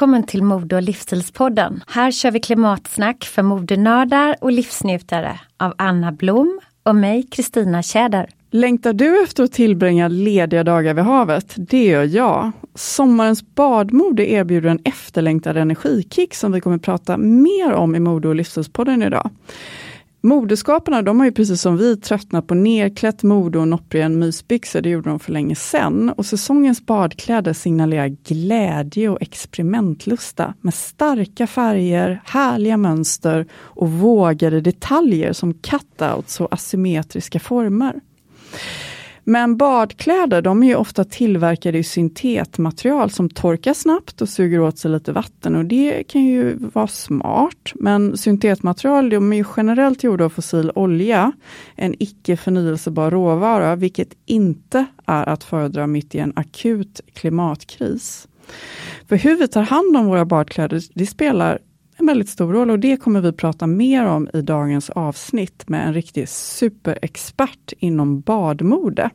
Välkommen till Mode och livsstilspodden. Här kör vi klimatsnack för modenördar och livsnjutare av Anna Blom och mig, Kristina Tjäder. Längtar du efter att tillbringa lediga dagar vid havet? Det gör jag. Sommarens badmode erbjuder en efterlängtad energikick som vi kommer prata mer om i Mode och livsstilspodden idag. Modeskaparna de har ju precis som vi tröttnat på nerklätt mode och noppriga mysbyxor. Det gjorde de för länge sedan. Och säsongens badkläder signalerar glädje och experimentlusta med starka färger, härliga mönster och vågade detaljer som cutouts och asymmetriska former. Men badkläder de är ju ofta tillverkade i syntetmaterial som torkar snabbt och suger åt sig lite vatten och det kan ju vara smart. Men syntetmaterial de är ju generellt gjorda av fossil olja, en icke förnyelsebar råvara, vilket inte är att föredra mitt i en akut klimatkris. För hur vi tar hand om våra badkläder, det spelar en väldigt stor roll och det kommer vi prata mer om i dagens avsnitt med en riktig superexpert inom badmode.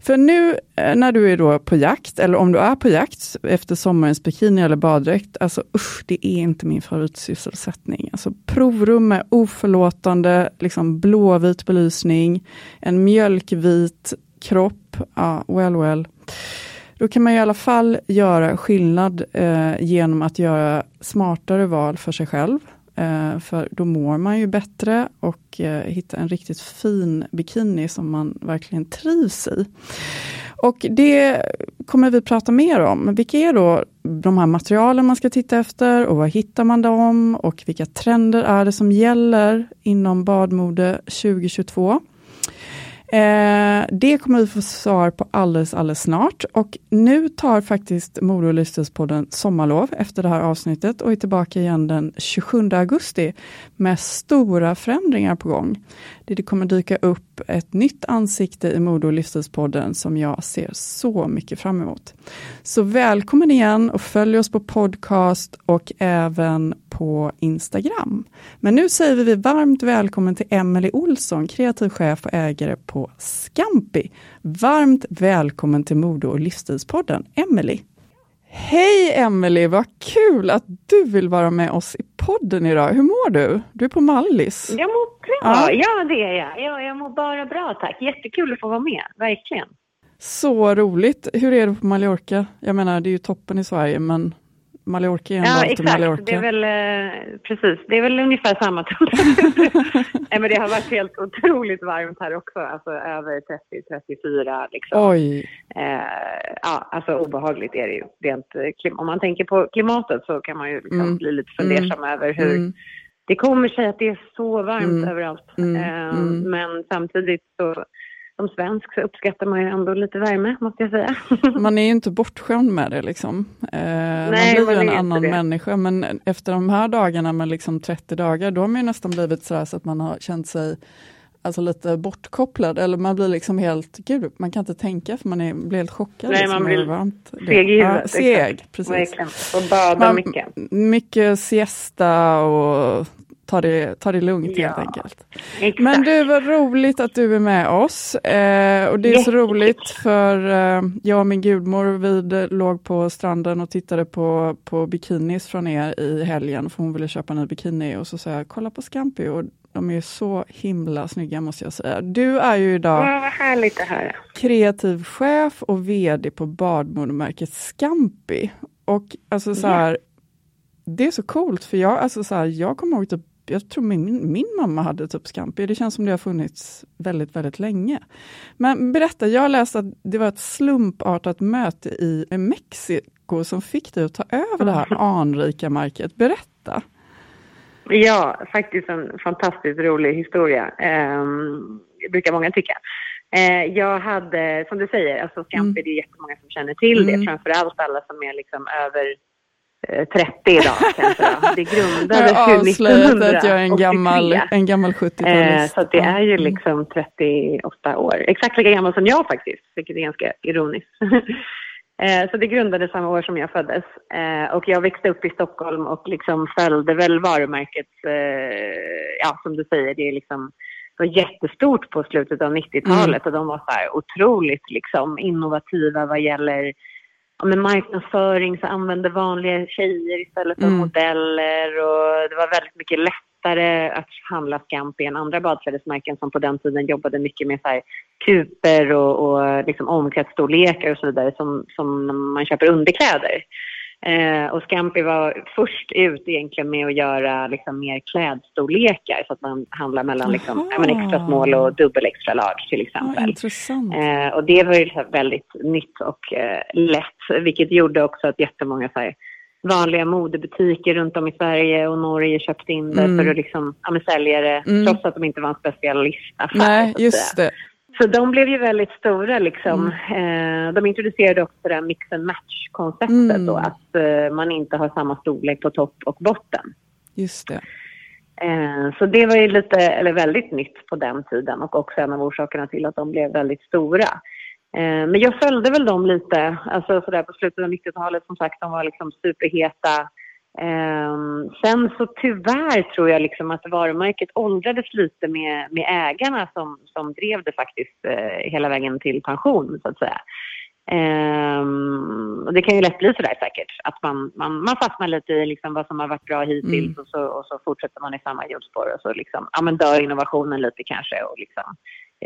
För nu eh, när du är då på jakt, eller om du är på jakt efter sommarens bikini eller baddräkt, alltså usch, det är inte min favoritsysselsättning. Alltså provrum med oförlåtande, liksom blåvit belysning, en mjölkvit kropp, ja, well well. Då kan man i alla fall göra skillnad eh, genom att göra smartare val för sig själv. Eh, för då mår man ju bättre och eh, hittar en riktigt fin bikini som man verkligen trivs i. Och det kommer vi prata mer om. Vilka är då de här materialen man ska titta efter och var hittar man dem och vilka trender är det som gäller inom badmode 2022? Eh, det kommer vi få svar på alldeles, alldeles snart. Och nu tar faktiskt Moro och livsstilspodden sommarlov efter det här avsnittet och är tillbaka igen den 27 augusti med stora förändringar på gång. Det kommer dyka upp ett nytt ansikte i Mode och livsstilspodden som jag ser så mycket fram emot. Så välkommen igen och följ oss på podcast och även på Instagram. Men nu säger vi varmt välkommen till Emelie Olsson, kreativ chef och ägare på Scampi. Varmt välkommen till Mode och livsstilspodden, Emelie. Hej Emelie, vad kul att du vill vara med oss i podden idag. Hur mår du? Du är på Mallis. Jag mår bra, ja, ja det är jag. Ja, jag mår bara bra tack. Jättekul att få vara med, verkligen. Så roligt. Hur är det på Mallorca? Jag menar, det är ju toppen i Sverige, men Mallorca är ändå ja, exakt. Mallorca. Det är väl, eh, precis, det är väl ungefär samma Nej, men Det har varit helt otroligt varmt här också, alltså över 30-34 liksom. Oj! Eh, ja, alltså obehagligt är det ju. Rent, om man tänker på klimatet så kan man ju liksom Mm. bli lite fundersam över hur Mm. det kommer sig att det är så varmt Mm. överallt. Mm. Eh, Mm. Men samtidigt så som svensk så uppskattar man ju ändå lite värme, måste jag säga. Man är ju inte bortskämd med det liksom. Eh, Nej, man blir ju en annan det. människa, men efter de här dagarna med liksom 30 dagar, då har man ju nästan blivit sådär så att man har känt sig alltså lite bortkopplad, eller man blir liksom helt, gud, man kan inte tänka för man är, blir helt chockad. Nej, liksom, man blir varmt. seg i huvudet. Ja, seg, precis. Och bada mycket. Mycket siesta och ta det, ta det lugnt ja, helt enkelt. Exakt. Men du, vad roligt att du är med oss. Eh, och det är Jättekul. så roligt för eh, jag och min gudmor, vi låg på stranden och tittade på, på bikinis från er i helgen, för hon ville köpa en ny bikini och så sa jag, kolla på Scampi och de är så himla snygga måste jag säga. Du är ju idag ja, kreativ chef och VD på badmodemärket Scampi. Och alltså så här, det är så coolt för jag, alltså så här, jag kommer ihåg typ jag tror min, min mamma hade typ Scampi. Det känns som det har funnits väldigt, väldigt länge. Men berätta, jag har läst att det var ett slumpartat möte i Mexiko som fick dig att ta över det här anrika market. Berätta! Ja, faktiskt en fantastiskt rolig historia, eh, brukar många tycka. Eh, jag hade, som du säger, alltså Scampi, mm. det är jättemånga som känner till det, mm. framförallt alla som är liksom över 30 eh, idag kanske. Det grundades ju 1983. att jag är en gammal, en gammal 70-talist. Eh, så det är ju liksom 38 år. Exakt lika gammal som jag faktiskt, vilket är ganska ironiskt. eh, så det grundades samma år som jag föddes. Eh, och jag växte upp i Stockholm och liksom följde väl varumärket, eh, ja som du säger, det är liksom var jättestort på slutet av 90-talet mm. och de var så här otroligt liksom innovativa vad gäller med marknadsföring så använde vanliga tjejer istället för mm. modeller och det var väldigt mycket lättare att handla Scampi än andra badklädesmärken som på den tiden jobbade mycket med så här kuper och, och liksom omkretsstorlekar och så vidare som, som man köper underkläder. Eh, och Scampi var först ut egentligen med att göra liksom, mer klädstorlekar så att man handlar mellan liksom, ja, extra small och dubbel extra large till exempel. Ja, eh, och det var ju väldigt nytt och eh, lätt, vilket gjorde också att jättemånga så här, vanliga modebutiker runt om i Sverige och Norge köpte in det mm. för att liksom, ja, sälja det mm. trots att de inte var en specialistaffär. Nej, just det. Så de blev ju väldigt stora liksom. Mm. Eh, de introducerade också det här mix and match-konceptet mm. då, att eh, man inte har samma storlek på topp och botten. Just det. Eh, så det var ju lite, eller väldigt nytt på den tiden och också en av orsakerna till att de blev väldigt stora. Men jag följde väl dem lite, alltså sådär på slutet av 90-talet som sagt, de var liksom superheta sen så tyvärr tror jag liksom att varumärket åldrades lite med, med ägarna som, som drev det faktiskt uh, hela vägen till pension så att säga. Um, och det kan ju lätt bli sådär säkert, att man, man, man fastnar lite i liksom vad som har varit bra hittills mm. och, så, och så fortsätter man i samma hjulspår och så liksom, ja men dör innovationen lite kanske och liksom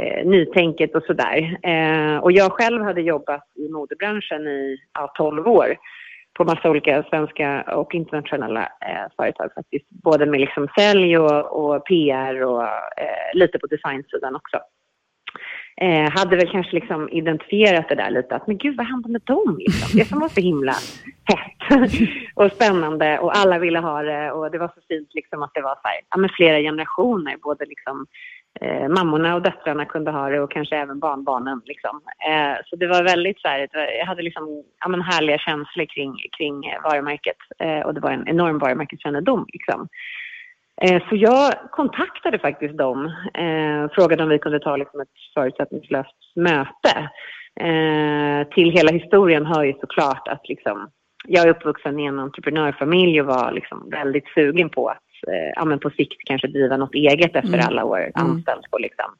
eh, nytänket och sådär. Eh, och jag själv hade jobbat i modebranschen i ja, 12 år på massa olika svenska och internationella eh, företag faktiskt. Både med liksom sälj och, och PR och eh, lite på designsidan också. Eh, hade väl kanske liksom identifierat det där lite att men gud vad hände med dem liksom? Det som var så himla hett och spännande och alla ville ha det och det var så fint liksom att det var så här, ja, men flera generationer, både liksom eh, mammorna och döttrarna kunde ha det och kanske även barnbarnen. Liksom. Eh, så det var väldigt så här, jag hade liksom, ja, men härliga känslor kring, kring varumärket eh, och det var en enorm varumärkeskännedom. Liksom. Eh, så jag kontaktade faktiskt dem, eh, och frågade om vi kunde ta liksom, ett förutsättningslöst möte. Eh, till hela historien hör ju såklart att liksom, jag är uppvuxen i en entreprenörfamilj och var liksom väldigt sugen på att ja, men på sikt kanske driva något eget efter mm. alla år mm. anställd på liksom,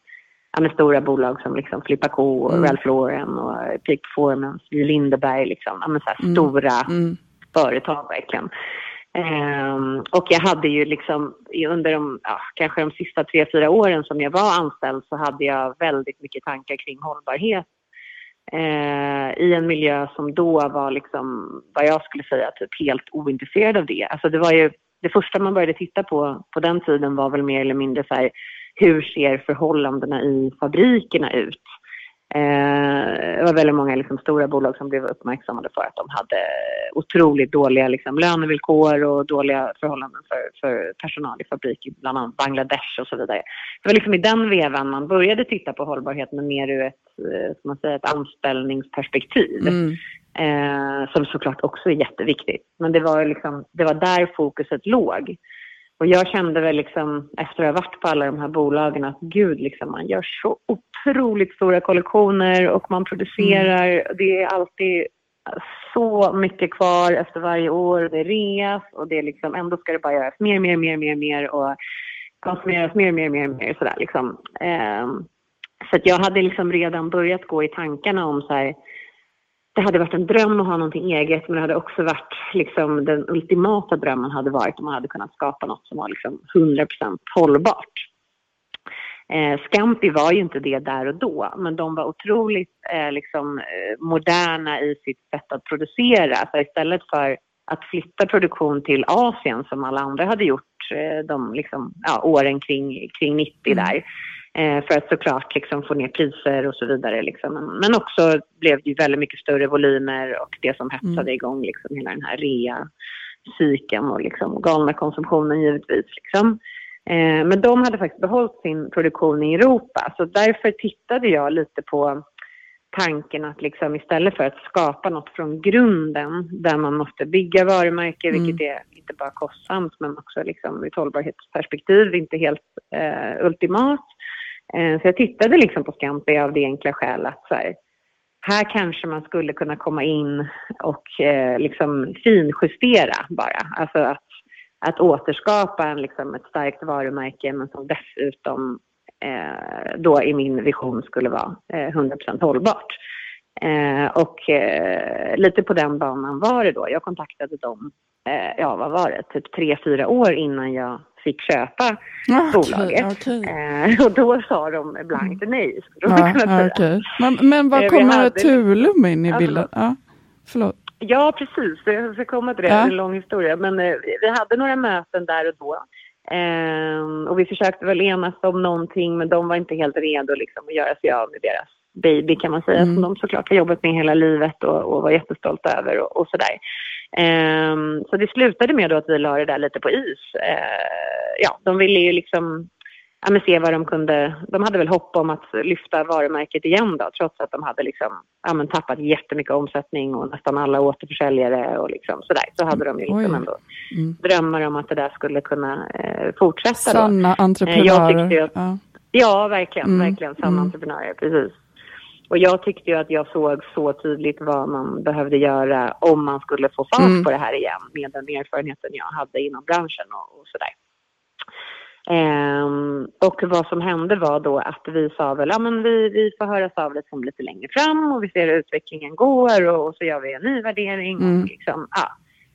ja, men stora bolag som liksom Flippa Co, och mm. Ralph Lauren och Peak Performance, Lindeberg, liksom, ja, men så mm. stora mm. företag verkligen. Um, och jag hade ju liksom under de, ja, kanske de sista tre, fyra åren som jag var anställd så hade jag väldigt mycket tankar kring hållbarhet uh, i en miljö som då var liksom, vad jag skulle säga, typ helt ointresserad av det. Alltså det var ju det första man började titta på på den tiden var väl mer eller mindre så här, hur ser förhållandena i fabrikerna ut? Eh, det var väldigt många liksom, stora bolag som blev uppmärksammade för att de hade otroligt dåliga liksom, lönevillkor och dåliga förhållanden för, för personal i fabrik i bland annat Bangladesh och så vidare. Det var liksom i den vevan man började titta på hållbarhet men mer ur ett, eh, man säga, ett anställningsperspektiv. Mm. Eh, som såklart också är jätteviktigt. Men det var, liksom, det var där fokuset låg. Och jag kände väl liksom, efter att ha varit på alla de här bolagen att gud, liksom, man gör så otroligt stora kollektioner och man producerar. Mm. Det är alltid så mycket kvar efter varje år. Det reas och det är liksom, ändå ska det bara göras mer, mer, mer, mer, mer och konsumeras mer, mer, mer, mer sådär liksom. Um, så att jag hade liksom redan börjat gå i tankarna om så här, det hade varit en dröm att ha någonting eget men det hade också varit liksom den ultimata drömmen hade varit om man hade kunnat skapa något som var liksom 100% hållbart. Eh, Scampi var ju inte det där och då, men de var otroligt eh, liksom, eh, moderna i sitt sätt att producera. Så istället för att flytta produktion till Asien som alla andra hade gjort eh, de liksom, ja, åren kring, kring 90 mm. där, för att såklart liksom få ner priser och så vidare. Liksom. Men också blev det ju väldigt mycket större volymer och det som hetsade mm. igång liksom hela den här rea-cykeln och liksom galna konsumtionen givetvis. Liksom. Eh, men de hade faktiskt behållit sin produktion i Europa så därför tittade jag lite på tanken att liksom istället för att skapa något från grunden där man måste bygga varumärke, mm. vilket är inte bara kostsamt men också liksom ur ett hållbarhetsperspektiv inte helt eh, ultimat, Eh, Eh, så jag tittade liksom på Scampi av det enkla skälet att så här, här kanske man skulle kunna komma in och eh, liksom finjustera bara. Alltså att, att återskapa en, liksom ett starkt varumärke men som dessutom eh, då i min vision skulle vara eh, 100% hållbart. Eh, och eh, lite på den banan var det då. Jag kontaktade dem, eh, ja vad var det, typ tre, fyra år innan jag fick köpa okay, bolaget. Okay. Eh, och då sa de blankt mm. nej. Ja, okay. men, men vad kommer hade... Tulum in i bilden? Ja, förlåt. Ja, precis. Jag ska komma till det. Det är en lång historia. Men eh, vi hade några möten där och då. Eh, och vi försökte väl enas om någonting, men de var inte helt redo liksom, att göra sig av med deras baby kan man säga, mm. som de såklart har jobbat med hela livet och, och var jättestolta över och, och sådär. Um, så det slutade med att vi la det där lite på is. Uh, ja, de ville ju liksom ja, se vad de kunde. De hade väl hopp om att lyfta varumärket igen då, trots att de hade liksom, ja, tappat jättemycket omsättning och nästan alla återförsäljare och liksom sådär. Så hade de ju liksom ändå mm. drömmar om att det där skulle kunna eh, fortsätta. Sanna då. entreprenörer. Eh, att, ja. ja. verkligen. Mm. Verkligen sanna mm. entreprenörer, precis. Och jag tyckte ju att jag såg så tydligt vad man behövde göra om man skulle få fart mm. på det här igen med den erfarenheten jag hade inom branschen och, och sådär. Um, och vad som hände var då att vi sa väl, ja men vi, vi får höras av liksom lite längre fram och vi ser hur utvecklingen går och, och så gör vi en ny värdering. Mm. Och liksom, ja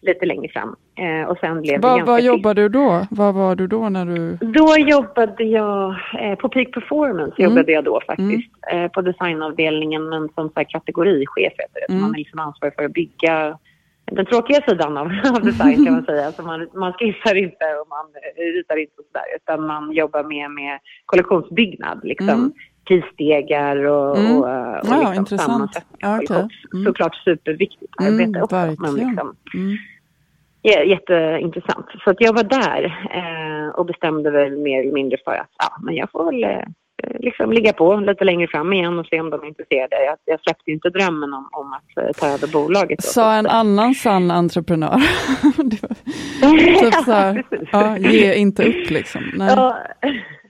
lite längre fram. Eh, och sen blev Va, det vad jobbade du då? Vad var du då när du... Då jobbade jag eh, på Peak Performance mm. jobbade jag då faktiskt. Mm. Eh, på designavdelningen men som så här, kategorichef heter det. Mm. Man är liksom ansvarig för att bygga den tråkiga sidan av, av design kan man säga. Så man, man skissar inte och man ritar inte och sådär utan man jobbar med, med kollektionsbyggnad. Liksom. Mm prisstegar och, mm. och, och ja, liksom sammansättning. Okay. Mm. Såklart superviktigt arbete mm, också. Men liksom, mm. Jätteintressant. Så att jag var där eh, och bestämde väl mer eller mindre för att ja, men jag får väl eh, liksom ligga på lite längre fram igen och se om de är intresserade. Jag, jag släppte inte drömmen om, om att eh, ta över bolaget. Sa en annan sann entreprenör. typ så här, ja, ge inte upp liksom. Nej. Ja,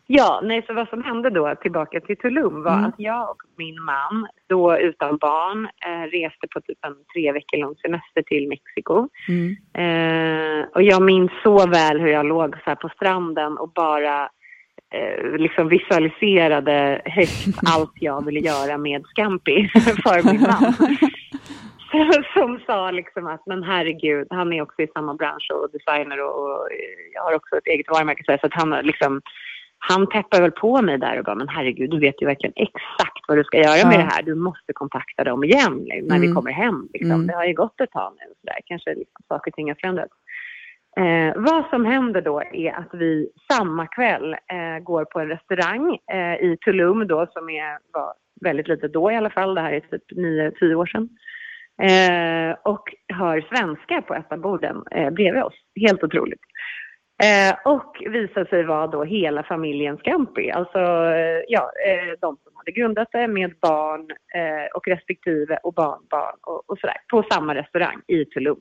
Ja, nej, så vad som hände då, tillbaka till Tulum, var mm. att jag och min man, då utan barn, eh, reste på typ en tre veckor lång semester till Mexiko. Mm. Eh, och jag minns så väl hur jag låg så på stranden och bara eh, liksom visualiserade högt allt jag ville göra med Scampi för min man. som sa liksom att men herregud, han är också i samma bransch och designer och, och jag har också ett eget varumärke så att han liksom han peppade väl på mig där och bara, men herregud, du vet ju verkligen exakt vad du ska göra ja. med det här. Du måste kontakta dem igen när mm. vi kommer hem. Liksom. Mm. Det har ju gått ett tag nu. Så där. Kanske liksom, saker och ting har förändrats. Eh, vad som händer då är att vi samma kväll eh, går på en restaurang eh, i Tulum då som är vad, väldigt lite då i alla fall. Det här är typ 9-10 år sedan. Eh, och hör svenska på ett av borden eh, bredvid oss. Helt otroligt. Eh, och visar sig vara då hela familjen Scampi. Alltså, eh, ja, eh, de som hade grundat det med barn och respektive och barnbarn och, och sådär. På samma restaurang i Tulum.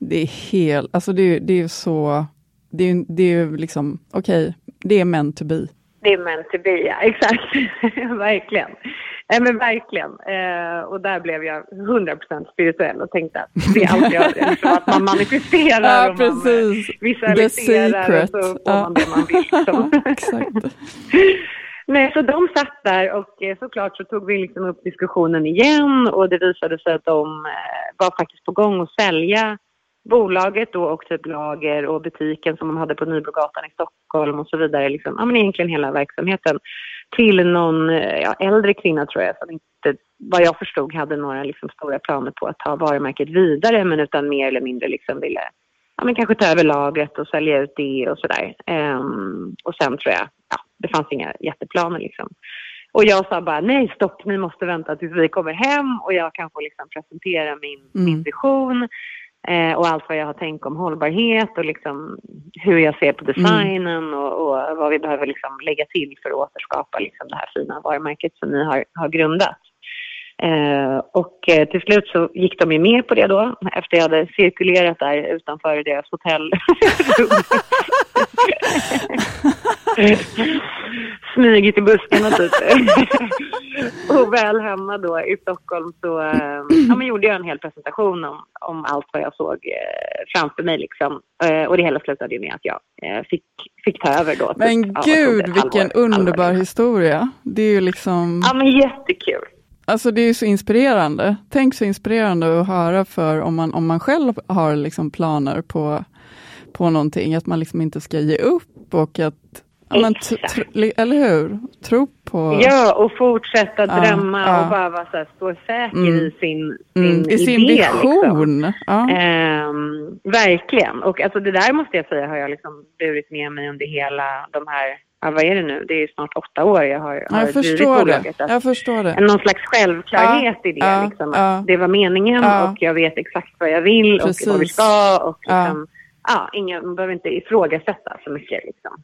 Det är helt, alltså det, det är så, det är, det är liksom, okej, okay, det är meant to be. Det är meant to be, ja. Exakt. verkligen. Nej men verkligen. Eh, och där blev jag 100% spirituell och tänkte att det är allt jag liksom att man manifesterar ja, och man visualiserar och så får ja. man det man vill. Liksom. Exakt. Nej, så de satt där och eh, såklart så tog vi liksom upp diskussionen igen och det visade sig att de eh, var faktiskt på gång att sälja bolaget då och typ lager och butiken som de hade på Nybrogatan i Stockholm och så vidare. Liksom, ja, men egentligen hela verksamheten till någon eh, ja, äldre kvinna tror jag som inte, vad jag förstod, hade några liksom, stora planer på att ta varumärket vidare men utan mer eller mindre liksom ville ja, men kanske ta över lagret och sälja ut det och sådär. Um, och sen tror jag, ja, det fanns inga jätteplaner liksom. Och jag sa bara nej stopp, ni måste vänta tills vi kommer hem och jag kan få liksom presentera min, mm. min vision. Eh, och allt vad jag har tänkt om hållbarhet och liksom hur jag ser på designen mm. och, och, vad vi behöver liksom lägga till för att återskapa liksom det här fina varumärket som ni har, har grundat. Eh, och eh, till slut så gick de ju med på det då, efter jag hade cirkulerat där utanför deras hotell. Smygit i buskarna typ. och väl hemma då i Stockholm så eh, ja, men gjorde jag en hel presentation om, om allt vad jag såg eh, framför mig liksom. Eh, och det hela slutade ju med att jag eh, fick, fick ta över då. Typ, men typ, gud, ja, vilken halvår, underbar halvår. historia. Det är ju liksom... Ja, men jättekul. Alltså det är så inspirerande. Tänk så inspirerande att höra för om man, om man själv har liksom planer på, på någonting, att man liksom inte ska ge upp och att men, eller hur? Tro på... Ja, och fortsätta drömma ja. och bara vara så här, stå säker mm. i sin, sin mm. I sin idé. vision. Liksom. Ja. Ehm, verkligen. Och alltså, det där måste jag säga har jag liksom burit med mig under hela de här ja, vad är det nu, det är snart åtta år jag har, har jag drivit bolaget. Jag förstår det. Någon slags självklarhet ja, i det. Ja, liksom, ja. Det var meningen och jag vet exakt vad jag vill Precis. och vad vi ska. Och liksom, ja. ingen, man behöver inte ifrågasätta så mycket. Liksom.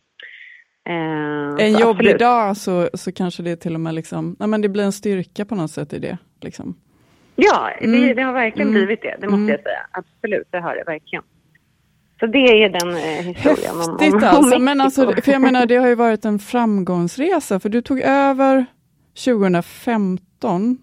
Eh, en jobbig absolut. dag så, så kanske det till och med liksom, nej, men det blir en styrka på något sätt i det. Liksom. Ja, mm. det, det, har verkligen mm. blivit det, det måste mm. jag säga. Absolut, det har det verkligen. Så det är den eh, historien. Häftigt om, om, alltså, men alltså, för jag menar det har ju varit en framgångsresa, för du tog över 2015.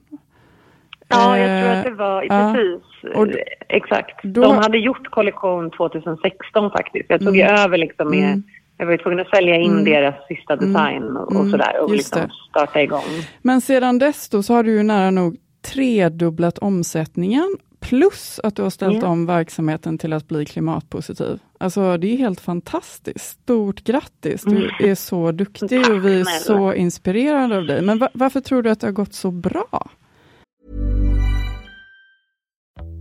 Ja, jag tror att det var, eh, precis, och, exakt. Då, De hade gjort kollektion 2016 faktiskt. Jag tog mm, över liksom med, mm. Jag var tvungen att sälja in mm, deras sista mm. design och, och mm. sådär och liksom starta igång. Men sedan dess då så har du ju nära nog tredubblat omsättningen Plus att du har ställt yeah. om verksamheten till att bli klimatpositiv. Alltså det är helt fantastiskt. Stort grattis! Du mm. är så duktig och vi är så inspirerade av dig. Men va varför tror du att det har gått så bra?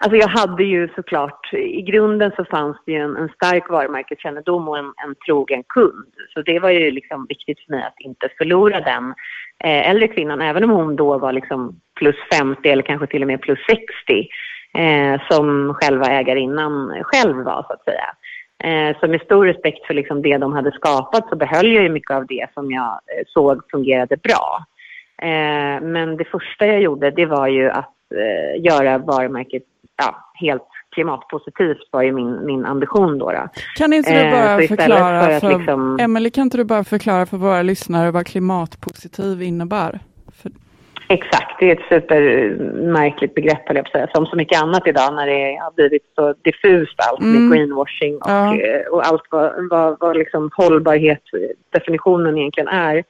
Alltså jag hade ju såklart, i grunden så fanns det ju en, en stark varumärkeskännedom och en, en trogen kund. Så det var ju liksom viktigt för mig att inte förlora den eh, äldre kvinnan, även om hon då var liksom plus 50 eller kanske till och med plus 60, eh, som själva ägarinnan själv var så att säga. Eh, så med stor respekt för liksom det de hade skapat så behöll jag ju mycket av det som jag eh, såg fungerade bra. Eh, men det första jag gjorde det var ju att eh, göra varumärket ja, helt klimatpositivt var ju min, min ambition då. då. Kan inte du Eh, bara istället förklara för för, liksom- Emily, kan inte du bara förklara för våra lyssnare vad klimatpositiv innebär? För, Exakt, det är ett supermärkligt begrepp höll jag på att säga. Som så mycket annat idag när det har blivit så diffust allt Mm. med greenwashing och, Ja. eh, och allt vad, vad, vad liksom hållbarhet, definitionen egentligen är.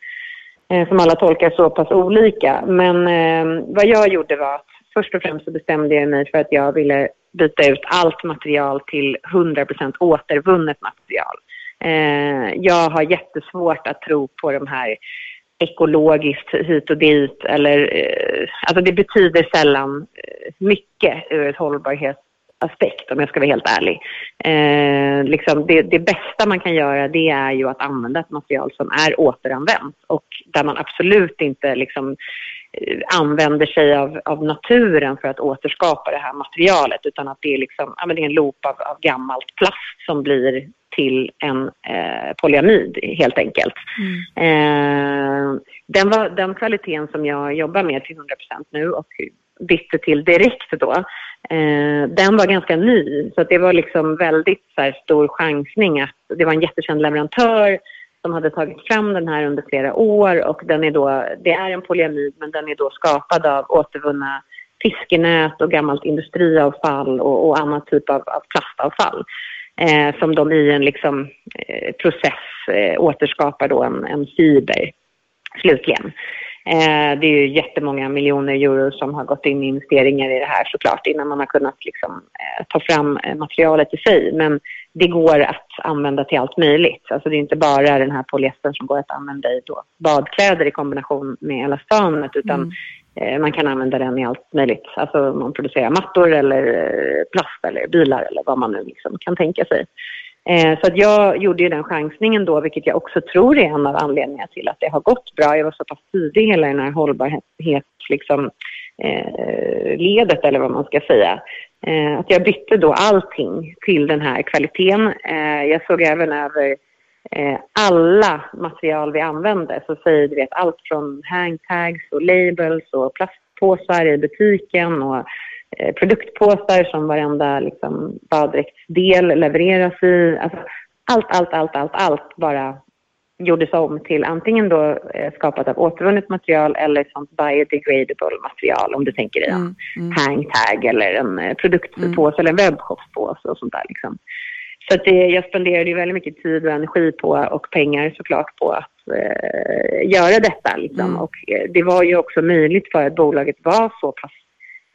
Eh, som alla tolkar så pass olika. Men eh, vad jag gjorde var att först och främst så bestämde jag mig för att jag ville byta ut allt material till 100% återvunnet material. Eh, jag har jättesvårt att tro på de här ekologiskt hit och dit eller eh, alltså det betyder sällan eh, mycket ur ett hållbarhetsaspekt om jag ska vara helt ärlig. Eh, liksom det, det bästa man kan göra det är ju att använda ett material som är återanvänt och där man absolut inte liksom använder sig av, av naturen för att återskapa det här materialet utan att det är, liksom, ja, men det är en loop av, av gammalt plast som blir till en eh, polyamid helt enkelt. Eh, den, var, den kvaliteten som jag jobbar med till 100% nu och bytte till direkt då, eh, den var ganska ny. Så det var liksom väldigt så här, stor chansning att det var en jättekänd leverantör som hade tagit fram den här under flera år och den är då, det är en polyamid men den är då skapad av återvunna fiskenät och gammalt industriavfall och, och annan typ av, av plastavfall. Eh, som de i en liksom, eh, process eh, återskapar då en, en fiber slutligen. Eh, det är ju jättemånga miljoner euro som har gått in i investeringar i det här såklart innan man har kunnat liksom, eh, ta fram eh, materialet i sig. Men det går att använda till allt möjligt. Alltså det är inte bara den här polyestern som går att använda i då badkläder i kombination med elastanet utan eh, man kan använda den i allt möjligt. Alltså man producerar mattor eller plast eller bilar eller vad man nu liksom kan tänka sig. Eh, så att jag gjorde ju den chansningen då, vilket jag också tror är en av anledningarna till att det har gått bra. Jag var så pass tidig i hela den här hållbarhet, liksom, eh, ledet eller vad man ska säga. Eh, att jag bytte då allting till den här kvaliteten. Eh, jag såg även över eh, alla material vi använde. Så säger du vet allt från hangtags och labels och plastpåsar i butiken och produktpåsar som varenda liksom, baddräktsdel levereras i. Alltså, allt, allt, allt, allt, allt bara gjordes om till antingen då eh, skapat av återvunnet material eller sånt biodegradable material om du tänker dig en hangtag eller en eh, produktpåse eller en webbshopspåse och sånt där liksom. Så att det, jag spenderade ju väldigt mycket tid och energi på och pengar såklart på att eh, göra detta liksom. Och eh, det var ju också möjligt för att bolaget var så pass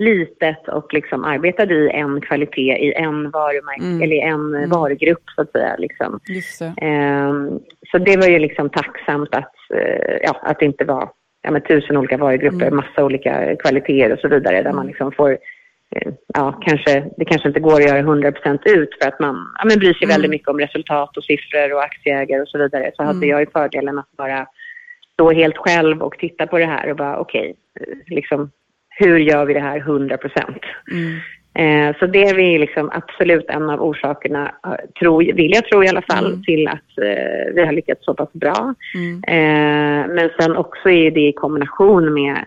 litet och liksom arbetade i en kvalitet, i en varumärke, eller i en eh, varugrupp så att säga. Liksom. det. Ehm, så det var ju liksom tacksamt att, eh, ja, att det inte var ja, med tusen olika varugrupper, massa olika kvaliteter och så vidare där man liksom får eh, Ja, kanske, det kanske inte går att göra 100% ut för att man ja, men bryr sig väldigt mycket om resultat och siffror och aktieägare och så vidare. Så hade jag ju fördelen att bara stå helt själv och titta på det här och bara okej, eh, liksom, hur gör vi det här 100%? Eh, så det är vi liksom absolut en av orsakerna, eh, tror, vill jag tro i alla fall, Mm. till att eh, vi har lyckats så pass bra. Mm. Eh, men sen också är det i kombination med,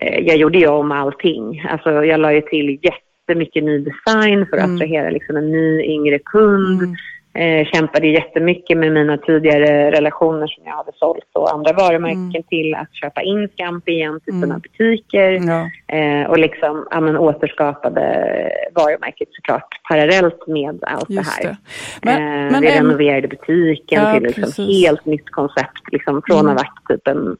eh, jag gjorde ju om allting. Alltså jag la ju till jättemycket ny design för att Mm. attrahera liksom en ny yngre kund. Mm. Eh, kämpade jättemycket med mina tidigare relationer som jag hade sålt och andra varumärken till att köpa in Scampi igen till sina Mm. butiker. Ja. Eh, och liksom ja, men, återskapade varumärket såklart parallellt med allt Just det det. här. Men, eh, men vi en- renoverade butiken Ja, till liksom precis. helt nytt koncept. Liksom, från Mm. att ha varit typ en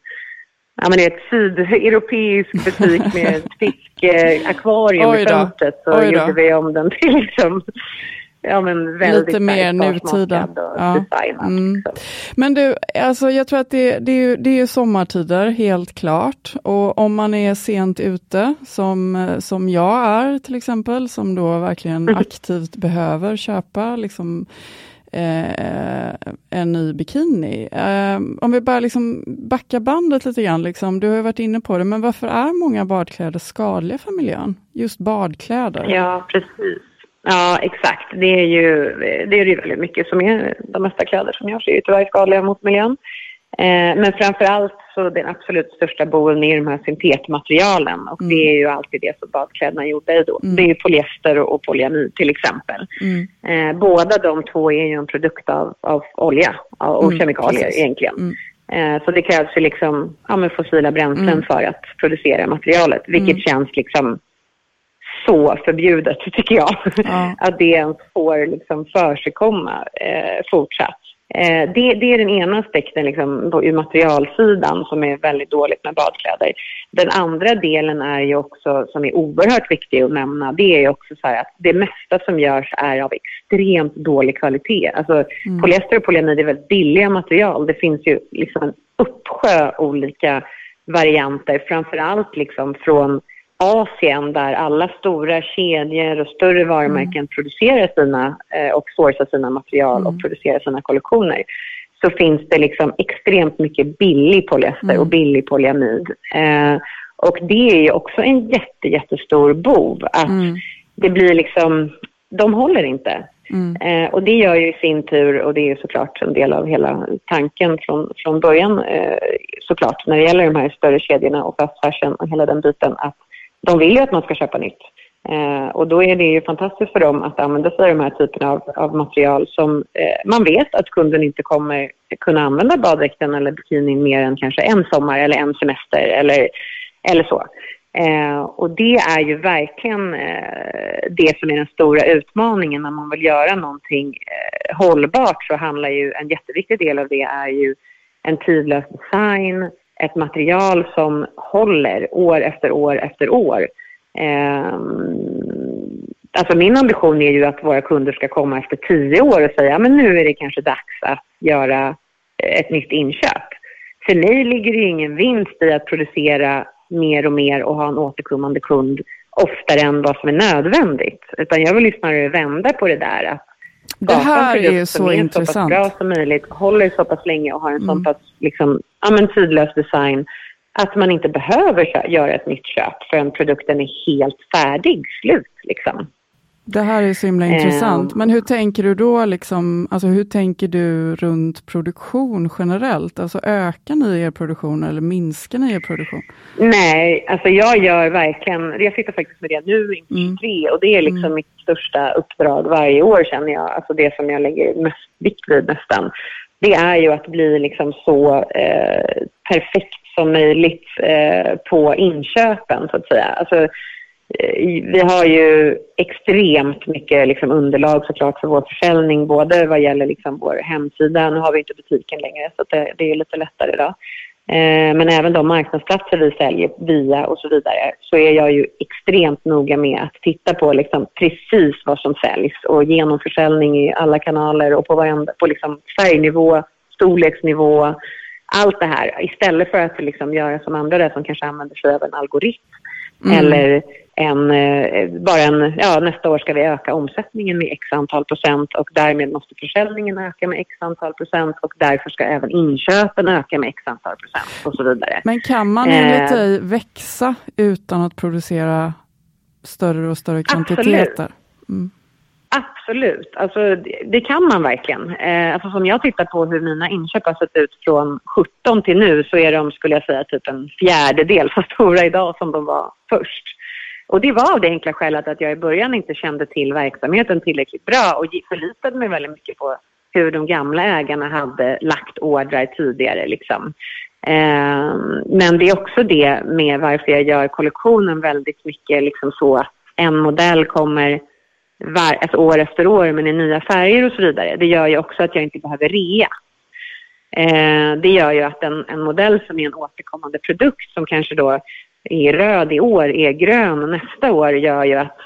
ja, men det är ett sydeuropeisk butik med ett fiskakvarium Oj i fönstret. Så gjorde vi om den till liksom, ja, men väldigt Lite mer nutida. Ja. Mm. liksom. Men du, alltså jag tror att det, det, är ju, det är ju sommartider, helt klart. Och om man är sent ute, som, som jag är till exempel, som då verkligen Mm. aktivt behöver köpa liksom, eh, en ny bikini. Eh, om vi bara liksom backar bandet lite grann, liksom, du har ju varit inne på det, men varför är många badkläder skadliga för miljön? Just badkläder. Ja, precis. Ja, exakt. Det är ju det är ju väldigt mycket som är, de mesta kläder som görs är ju tyvärr skadliga mot miljön. Eh, men framför allt så den absolut största boven är de här syntetmaterialen och det är ju alltid det som badkläderna är gjorda i då. Mm. Det är ju polyester och polyamid till exempel. Mm. Eh, båda de två är ju en produkt av, av olja och Mm, kemikalier precis. egentligen. Mm. Eh, så det krävs ju liksom ja, fossila bränslen Mm. för att producera materialet, vilket Mm. känns liksom så förbjudet tycker jag. Ja. att det ens får liksom försigkomma eh, fortsatt. Eh, det, det är den ena aspekten liksom, på, ur materialsidan som är väldigt dåligt med badkläder. Den andra delen är ju också, som är oerhört viktig att nämna, det är ju också så att det mesta som görs är av extremt dålig kvalitet. Alltså polyester och polyamid är väldigt billiga material. Det finns ju liksom en uppsjö olika varianter, framför allt liksom från Asien där alla stora kedjor och större varumärken producerar sina eh, och sourcar sina material och producerar sina kollektioner så finns det liksom extremt mycket billig polyester och billig polyamid. Eh, och det är ju också en jätte, jättestor bov att Mm. det blir liksom, de håller inte. Mm. Eh, och det gör ju i sin tur, och det är ju såklart en del av hela tanken från, från början eh, såklart när det gäller de här större kedjorna och fast fashion och hela den biten att de vill ju att man ska köpa nytt. Eh, och då är det ju fantastiskt för dem att använda sig av de här typerna av, av material som eh, man vet att kunden inte kommer kunna använda baddräkten eller bikinin mer än kanske en sommar eller en semester eller, eller så. Eh, och det är ju verkligen eh, det som är den stora utmaningen när man vill göra någonting eh, hållbart så handlar ju en jätteviktig del av det är ju en tidlös design, ett material som håller år efter år efter år. Eh, alltså min ambition är ju att våra kunder ska komma efter tio år och säga men nu är det kanske dags att göra eh, ett nytt inköp. För mig ligger det ju ingen vinst i att producera mer och mer och ha en återkommande kund oftare än vad som är nödvändigt. Utan jag vill ju snarare vända på det där. Att det här är ju så intressant. bra som möjligt, håller så pass länge och har en Mm. så pass liksom, ja, men tidlös design att man inte behöver göra ett nytt köp förrän produkten är helt färdig, slut liksom. Det här är så himla Eh, intressant. Men hur tänker du då, liksom, alltså hur tänker du runt produktion generellt? Alltså ökar ni er produktion eller minskar ni er produktion? Nej, alltså jag gör verkligen, jag sitter faktiskt med det nu inför Mm. 23 och det är liksom mitt största uppdrag varje år känner jag, alltså det som jag lägger mest vikt vid nästan. Det är ju att bli liksom så eh, perfekt som möjligt eh, på inköpen så att säga. Alltså, Eh, vi har ju extremt mycket liksom underlag såklart för vår försäljning, både vad gäller liksom vår hemsida, nu har vi inte butiken längre så det, det är lite lättare idag. Eh, men även de marknadsplatser vi säljer via och så vidare så är jag ju extremt noga med att titta på liksom precis vad som säljs. Och genomförsäljning i alla kanaler och på, varenda, på liksom färgnivå, storleksnivå, allt det här. Istället för att liksom göra som andra där som kanske använder sig av en algoritm. Mm. eller en, eh, bara en, ja nästa år ska vi öka omsättningen med x antal procent och därmed måste försäljningen öka med x antal procent och därför ska även inköpen öka med x antal procent och så vidare. Men kan man Eh. enligt dig växa utan att producera större och större kvantiteter. Mm. Absolut, alltså, det, det, kan man verkligen. Eh, alltså, som jag tittar på hur mina inköp har sett ut från 17 till nu så är de, skulle jag säga, typ en fjärdedel så stora idag som de var först. Och det var av det enkla skälet att jag i början inte kände till verksamheten tillräckligt bra och förlitade mig väldigt mycket på hur de gamla ägarna hade lagt ordrar tidigare. Liksom. Eh, men det är också det med varför jag gör kollektionen väldigt mycket liksom så att en modell kommer var, alltså år efter år men i nya färger och så vidare. Det gör ju också att jag inte behöver rea. Eh, det gör ju att en, en modell som är en återkommande produkt som kanske då är röd i år är grön nästa år gör ju att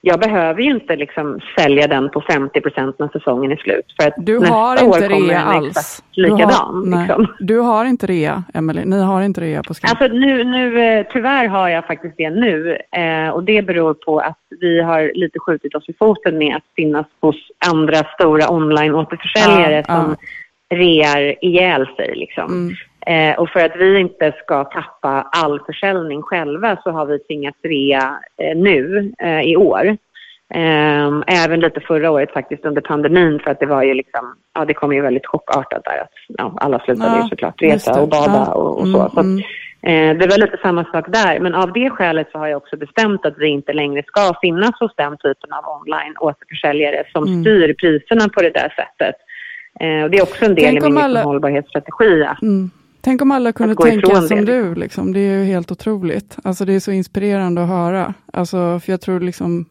jag behöver ju inte liksom sälja den på 50% när säsongen är slut. För att du nästa har inte år kommer rea den alls. likadan. Du har, liksom. du har inte rea, Emelie. Ni har inte rea på Skank. Alltså nu, nu, eh, tyvärr har jag faktiskt det nu. Eh, och det beror på att vi har lite skjutit oss i foten med att finnas hos andra stora online-återförsäljare Ja, som rear ihjäl sig. Liksom. Mm. Eh, och för att vi inte ska tappa all försäljning själva så har vi tvingats rea eh, nu eh, i år. Eh, även lite förra året faktiskt under pandemin för att det var ju liksom, ja det kom ju väldigt chockartat där att ja, alla slutade Ja, ju såklart resa och bada Ja, och, och mm, så. så att, mm. eh, det var lite samma sak där men av det skälet så har jag också bestämt att vi inte längre ska finnas hos den typen av online återförsäljare som Mm. styr priserna på det där sättet. Eh, och det är också en del Tänk i min alla- liksom, hållbarhetsstrategi. att- Mm. Tänk om alla kunde tänka som det. du. Liksom. Det är ju helt otroligt. Alltså, det är så inspirerande att höra. Alltså, för jag tror liksom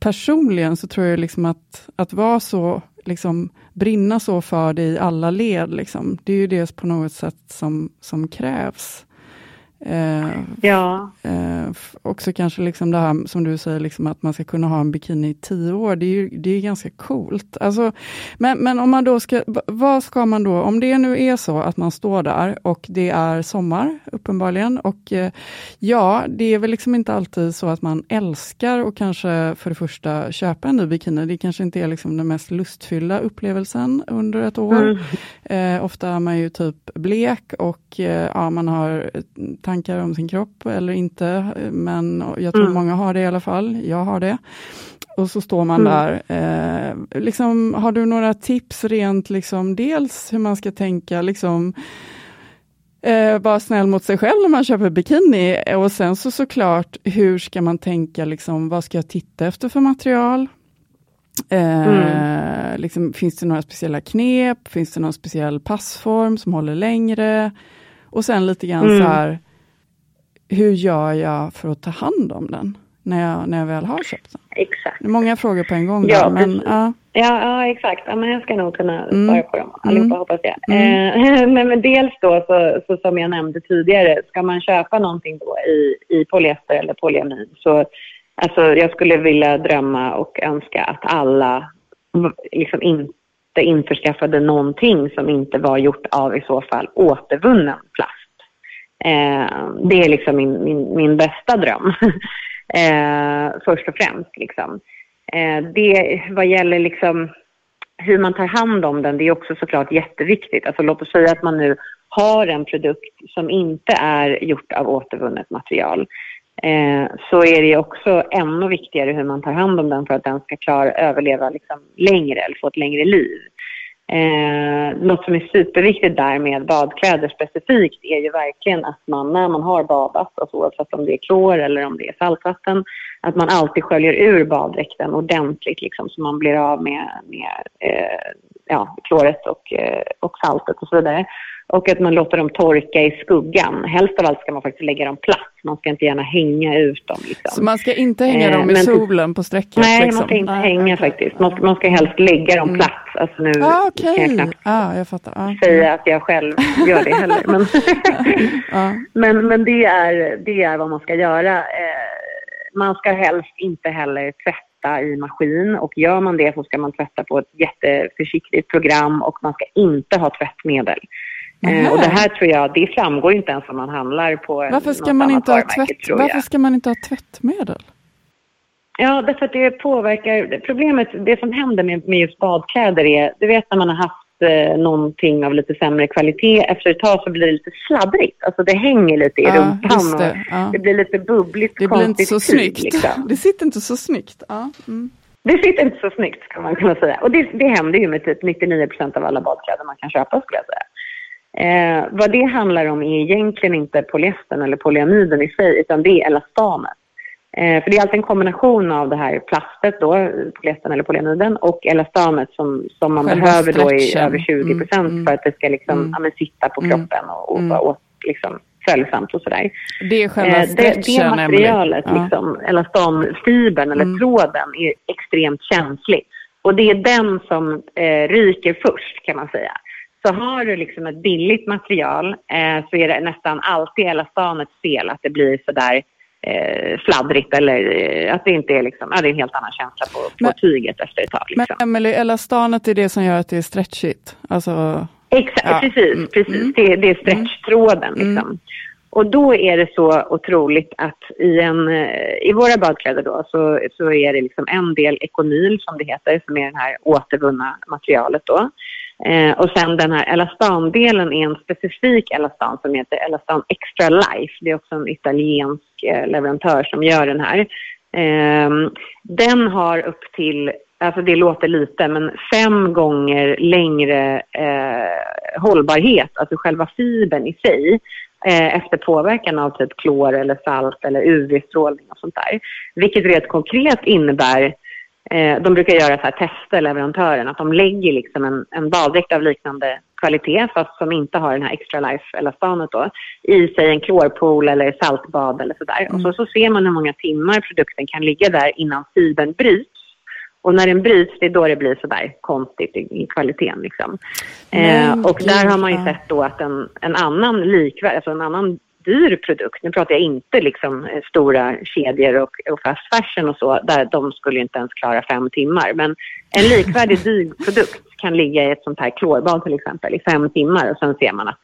personligen så tror jag liksom att, att vara så, liksom, brinna så för det i alla led, liksom, det är ju det på något sätt som, som krävs. Eh, Ja. Eh, också kanske liksom det här som du säger, liksom att man ska kunna ha en bikini i tio år. Det är ju det är ganska coolt. Alltså, men, men om man då ska, vad ska man då, om det nu är så att man står där och det är sommar uppenbarligen och eh, ja, det är väl liksom inte alltid så att man älskar och kanske för det första köpa en ny bikini. Det kanske inte är liksom den mest lustfyllda upplevelsen under ett år. Eh, ofta är man ju typ blek och eh, ja, man har eh, tankar om sin kropp eller inte, men jag tror Mm. många har det i alla fall. Jag har det. Och så står man Mm. där. Eh, liksom, har du några tips rent, liksom, dels hur man ska tänka, liksom, eh, vara snäll mot sig själv när man köper bikini och sen så såklart, hur ska man tänka, liksom, vad ska jag titta efter för material? Eh, liksom, finns det några speciella knep? Finns det någon speciell passform som håller längre? Och sen lite grann Mm. så här, hur gör jag för att ta hand om den när jag, när jag väl har köpt den? Exakt. Många frågor på en gång. Ja, där, men, ja, Ja, ja exakt. Ja, men jag ska nog kunna Mm. svara på dem allihopa, Mm. hoppas jag. Mm. Eh, men, men dels då, så, så som jag nämnde tidigare, ska man köpa någonting då i, i polyester eller polyamid så alltså, jag skulle vilja drömma och önska att alla liksom inte införskaffade någonting som inte var gjort av i så fall återvunnen plast. Eh, det är liksom min, min, min bästa dröm. eh, först och främst. Liksom. Eh, det, vad gäller liksom hur man tar hand om den, det är också såklart jätteviktigt. Alltså, låt oss säga att man nu har en produkt som inte är gjort av återvunnet material. Eh, så är det också ännu viktigare hur man tar hand om den för att den ska klara överleva liksom längre eller få ett längre liv. Eh, något som är superviktigt där med badkläder specifikt är ju verkligen att man när man har badat, alltså oavsett om det är klor eller om det är saltvatten, att man alltid sköljer ur baddräkten ordentligt liksom, så man blir av med, med eh, ja, kloret och, eh, och saltet och så vidare. Och att man låter dem torka i skuggan. Helst av allt ska man faktiskt lägga dem platt. Man ska inte gärna hänga ut dem. Liksom. så man ska inte hänga Eh, dem i men- solen på strecket? Nej, liksom. man ska inte Nej, hänga okej. faktiskt. Man ska, man ska helst lägga dem Mm. platt. Alltså nu Ah, kan jag knappt ah, jag fattar. Ah. säga att jag själv gör det heller. Men, Ja. men, men det, är, det är vad man ska göra. Eh, man ska helst inte heller tvätta i maskin och gör man det så ska man tvätta på ett jätteförsiktigt program och man ska inte ha tvättmedel. Eh, och det här tror jag, det framgår inte ens om man handlar på Varför ska, man inte ha tvätt, varför ska man inte ha tvättmedel? Ja, därför att det påverkar... Problemet, det som händer med, med just badkläder är, du vet när man har haft eh, någonting av lite sämre kvalitet. Efter ett tag så blir det lite sladdrigt. Alltså det hänger lite i Ja, rumpan just och det, ja. det blir lite bubbligt, Det blir inte så snyggt. Liksom. Det sitter inte så snyggt. Ja. Mm. Det sitter inte så snyggt ska man kunna säga. Och det, det händer ju med typ 99 procent av alla badkläder man kan köpa skulle jag säga. Eh, vad det handlar om är egentligen inte polyestern eller polyamiden i sig utan det är elastanet. Eh, för det är alltid en kombination av det här plastet då, polyestern eller polyamiden och elastanet som, som man Själva behöver då i stretchen. över 20 procent Mm, mm. för att det ska liksom, Mm. ja, sitta på Mm. kroppen och, och Mm. vara liksom, följsamt och sådär. Det är själva Eh, det, det stretchen, materialet. Ja. liksom, elastanfibern eller Mm. tråden, är extremt känslig. Och det är den som eh, ryker först kan man säga. Så har du liksom ett billigt material eh, så är det nästan alltid elastanets fel att det blir sådär eh, fladdrigt eller eh, att det inte är liksom, ja det är en helt annan känsla på, på Men- tyget efter ett tag. Men Liksom. Emelie, elastanet är det som gör att det är stretchigt. Alltså, Exakt, Ja. precis. Mm. precis. Mm. Det, det är stretchtråden. Mm. Liksom. Och då är det så otroligt att i, en, eh, i våra badkläder då så, så är det liksom en del ekonyl som det heter, som är det här återvunna materialet då. Eh, och sen den här elastandelen är en specifik elastan som heter Elastan Extra Life. Det är också en italiensk eh, leverantör som gör den här. Eh, den har upp till, alltså det låter lite, men fem gånger längre eh, hållbarhet, alltså själva fibern i sig, eh, efter påverkan av typ klor eller salt eller UV-strålning och sånt där. Vilket rent konkret innebär Eh, de brukar göra så här tester, leverantören, att de lägger liksom en, en baddräkt av liknande kvalitet, fast som inte har den här extra life elastanet då, i sig en klorpool eller saltbad eller sådär. Och så, så ser man hur många timmar produkten kan ligga där innan fibern bryts. Och när den bryts, det är då det blir sådär konstigt i, i kvaliteten. Liksom. Eh, och där har man ju sett då att en, en annan likvärd, alltså en annan dyr produkt, nu pratar jag inte liksom eh, stora kedjor och, och fast fashion och så, där de skulle inte ens klara fem timmar. Men en likvärdig dyr produkt kan ligga i ett sånt här klorbad till exempel i fem timmar och sen ser man att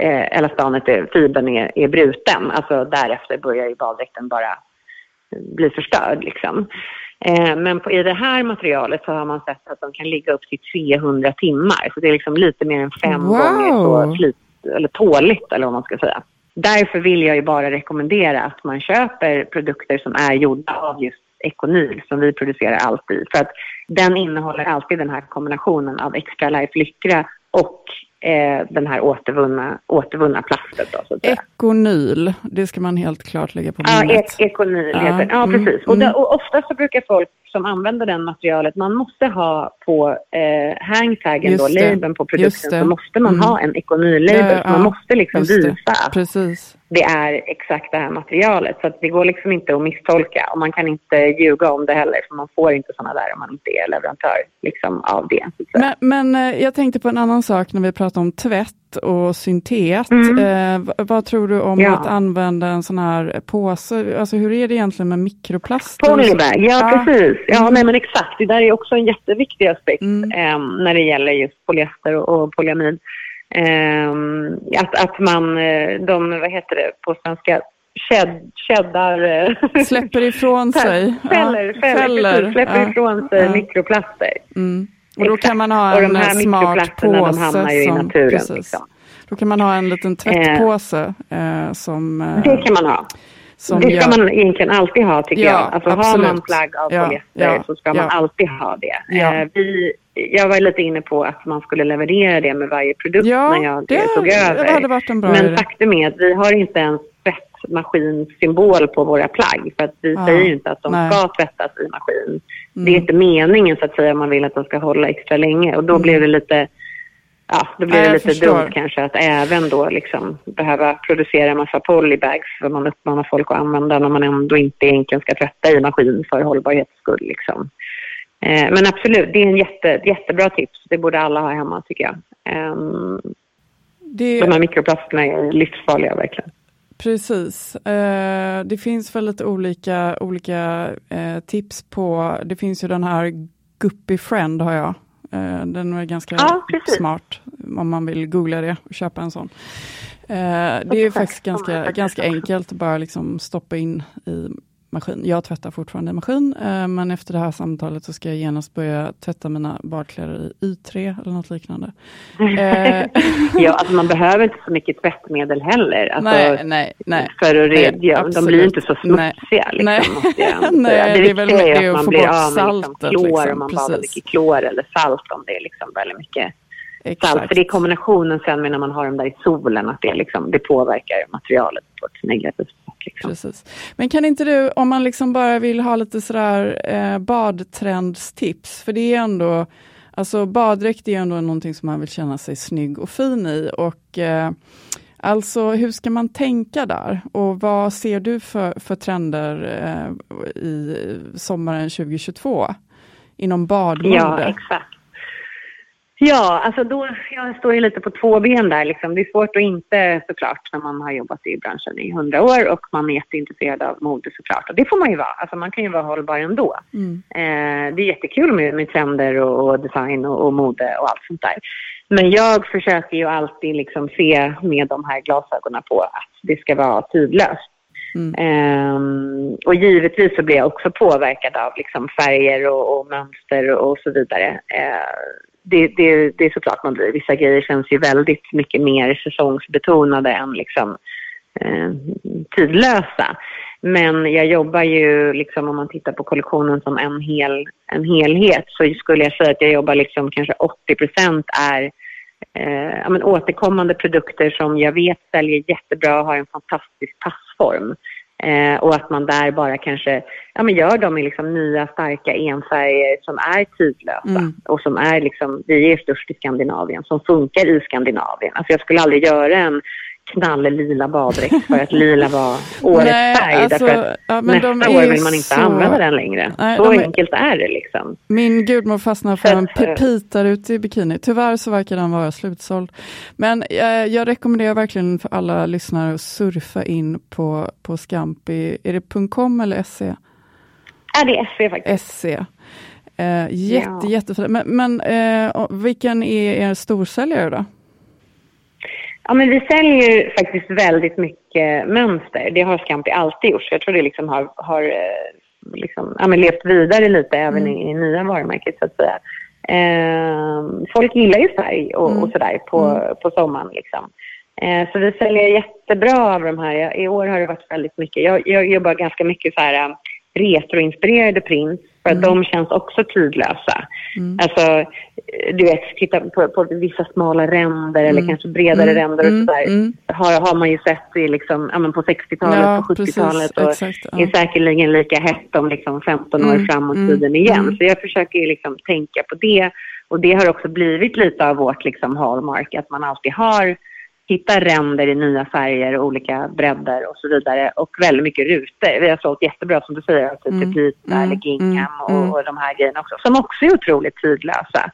eh, elastanet, är, fibern är, är bruten. Alltså därefter börjar ju baddräkten bara bli förstörd liksom. Eh, men på, i det här materialet så har man sett att de kan ligga upp till 300 timmar. Så det är liksom lite mer än fem Wow. gånger så slit, eller tåligt eller vad man ska säga. Därför vill jag ju bara rekommendera att man köper produkter som är gjorda av just Econyl som vi producerar alltid. För att den innehåller alltid den här kombinationen av Extra Life Lycra och eh, den här återvunna, återvunna plastet. Då, så att säga. Ekonyl, det ska man helt klart lägga på Ja, minnet. ek ekonyl Ja, heter. Ja, mm, precis. Och, mm. det, och ofta så brukar folk som använder det materialet, man måste ha på eh, hangtaggen, då, Just labeln på produkten, så måste man Mm. ha en ekonyl-label. Ja, man ja, måste liksom visa att. Det är exakt det här materialet. Så det går liksom inte att misstolka och man kan inte ljuga om det heller för man får inte sådana där om man inte är leverantör liksom, av det. Men, men eh, jag tänkte på en annan sak när vi pratar om tvätt och syntet. Mm. Eh, vad tror du om Ja. att använda en sån här påse? Alltså hur är det egentligen med mikroplaster? Polybag, ja, precis. Ja, Mm. nej, men exakt. Det där är också en jätteviktig aspekt Mm. ehm, när det gäller just polyester och, och polyamid. Ehm, att, att man, eh, de, vad heter det på svenska, Shed, cheddar... eh, Släpper ifrån sig. Fäller, Ja, fäller, precis, släpper Ja, ifrån sig ja. mikroplaster. Mm. Och då Exakt. kan man ha Och de en här smart mikroplasterna, de påse. hamnar ju i som, naturen, Precis. liksom. Då kan man ha en liten tvättpåse eh, som, eh, Det kan man ha. som det ska gör- man egentligen alltid ha tycker Ja, jag. Alltså har man plagg av Ja, polyester ja, så ska man alltid ha det. Eh, vi, jag var lite inne på att man skulle leverera det med varje produkt Ja, när jag det- tog över. Men idé. faktum är att vi har inte ens tvättmaskinsymbol på våra plagg. För att vi Ja, säger ju inte att de nej. ska tvättas i maskin. Det är Mm. inte meningen så att säga om man vill att de ska hålla extra länge. Och då blev det lite Ja, då blir Ja, det lite förstår. dumt kanske att även då liksom behöva producera en massa polybags för man uppmanar folk att använda när man ändå inte egentligen ska tvätta i maskin för hållbarhets skull. Liksom. Eh, men absolut, det är en jätte, jättebra tips. Det borde alla ha hemma tycker jag. Ehm, det, de här mikroplasterna är livsfarliga verkligen. Precis. Eh, det finns väl lite olika, olika eh, tips på, det finns ju den här Guppy Friend har jag. Den är ganska Ja, smart om man vill googla det och köpa en sån. Det är faktiskt ganska, ganska enkelt att bara liksom stoppa in i maskin. Jag tvättar fortfarande i maskin, eh, men efter det här samtalet så ska jag genast börja tvätta mina badkläder i Y3 eller något liknande. Eh. ja, alltså man behöver inte så mycket tvättmedel heller. Alltså, nej, nej, nej. För att nej, ja, de blir inte så smutsiga. Nej. Liksom, nej, det, det är väl är att, att få bort saltet. Liksom, klor, liksom, om man badar mycket klor eller salt om det är liksom väldigt mycket Exakt. salt. För det är kombinationen sen med när man har dem där i solen, att det, liksom, det påverkar materialet på ett negativt. Liksom. Precis. Men kan inte du, om man liksom bara vill ha lite sådär eh, badtrendstips, för det är ändå, alltså baddräkt är ändå någonting som man vill känna sig snygg och fin i. Och eh, Alltså hur ska man tänka där? Och vad ser du för, för trender eh, i sommaren 2022? Inom badmode? Ja, exakt. Ja, alltså då, jag står ju lite på två ben där. Liksom. Det är svårt att inte såklart när man har jobbat i branschen i hundra år och man är jätteintresserad av mode såklart. Och det får man ju vara. Alltså man kan ju vara hållbar ändå. Mm. Eh, det är jättekul med, med trender och, och design och, och, mode och allt sånt där. Men jag försöker ju alltid liksom se med de här glasögonen på att det ska vara tidlöst. Mm. Um, och givetvis så blir jag också påverkad av liksom färger och, och mönster och så vidare. Uh, det, det, det, är såklart man blir. Vissa grejer känns ju väldigt mycket mer säsongsbetonade än liksom, eh, tidlösa. Men jag jobbar ju, liksom, om man tittar på kollektionen som en, hel, en helhet, så skulle jag säga att jag jobbar liksom kanske 80 procent är eh, ja, men återkommande produkter som jag vet säljer jättebra och har en fantastisk passform. Eh, och att man där bara kanske ja, men gör dem i liksom nya starka enfärger som är tidlösa mm. och som är liksom, vi är störst i Skandinavien, som funkar i Skandinavien. Alltså jag skulle aldrig göra en knalllila baddräkt för att lila var årets färg. Alltså, därför ja, nästa år vill man inte så... använda den längre. Nej, så enkelt är... är det liksom. Min gudmor fastnar för en pepita ute i bikini. Tyvärr så verkar den vara slutsåld. Men eh, jag rekommenderar verkligen för alla lyssnare att surfa in på, på Scampi. Är det .com eller SE? Ja, det är SE faktiskt. SE. Eh, jätte, ja. jättefint. Men, men eh, vilken är er storsäljare då? Ja, men vi säljer faktiskt väldigt mycket mönster. Det har Scampi alltid gjort. Så jag tror det liksom har, har eh, liksom, ja, levt vidare lite även mm. i, i nya varumärket så att säga. Eh, folk gillar ju färg och, mm. och sådär på, mm. på sommaren. Liksom. Eh, så vi säljer jättebra av de här. I år har det varit väldigt mycket. Jag, jag jobbar ganska mycket så här retroinspirerade prints för att mm. de känns också tidlösa. Mm. Alltså, du vet, titta på, på vissa smala ränder eller mm. kanske bredare mm. ränder och mm. sådär. Mm. Har, har man ju sett i liksom, ja, men på 60-talet, ja, på 70-talet och exakt, ja. är säkerligen lika hett om liksom 15 år framåt tiden igen. Så jag försöker ju liksom tänka på det. Och det har också blivit lite av vårt liksom hallmark, att man alltid har hitta ränder i nya färger och olika bredder och så vidare. Och väldigt mycket rutor. Vi har sålt jättebra som du säger, typ mm. Pepita mm. eller Gingham och, mm. och, de här grejerna också. Som också är otroligt tidlösa.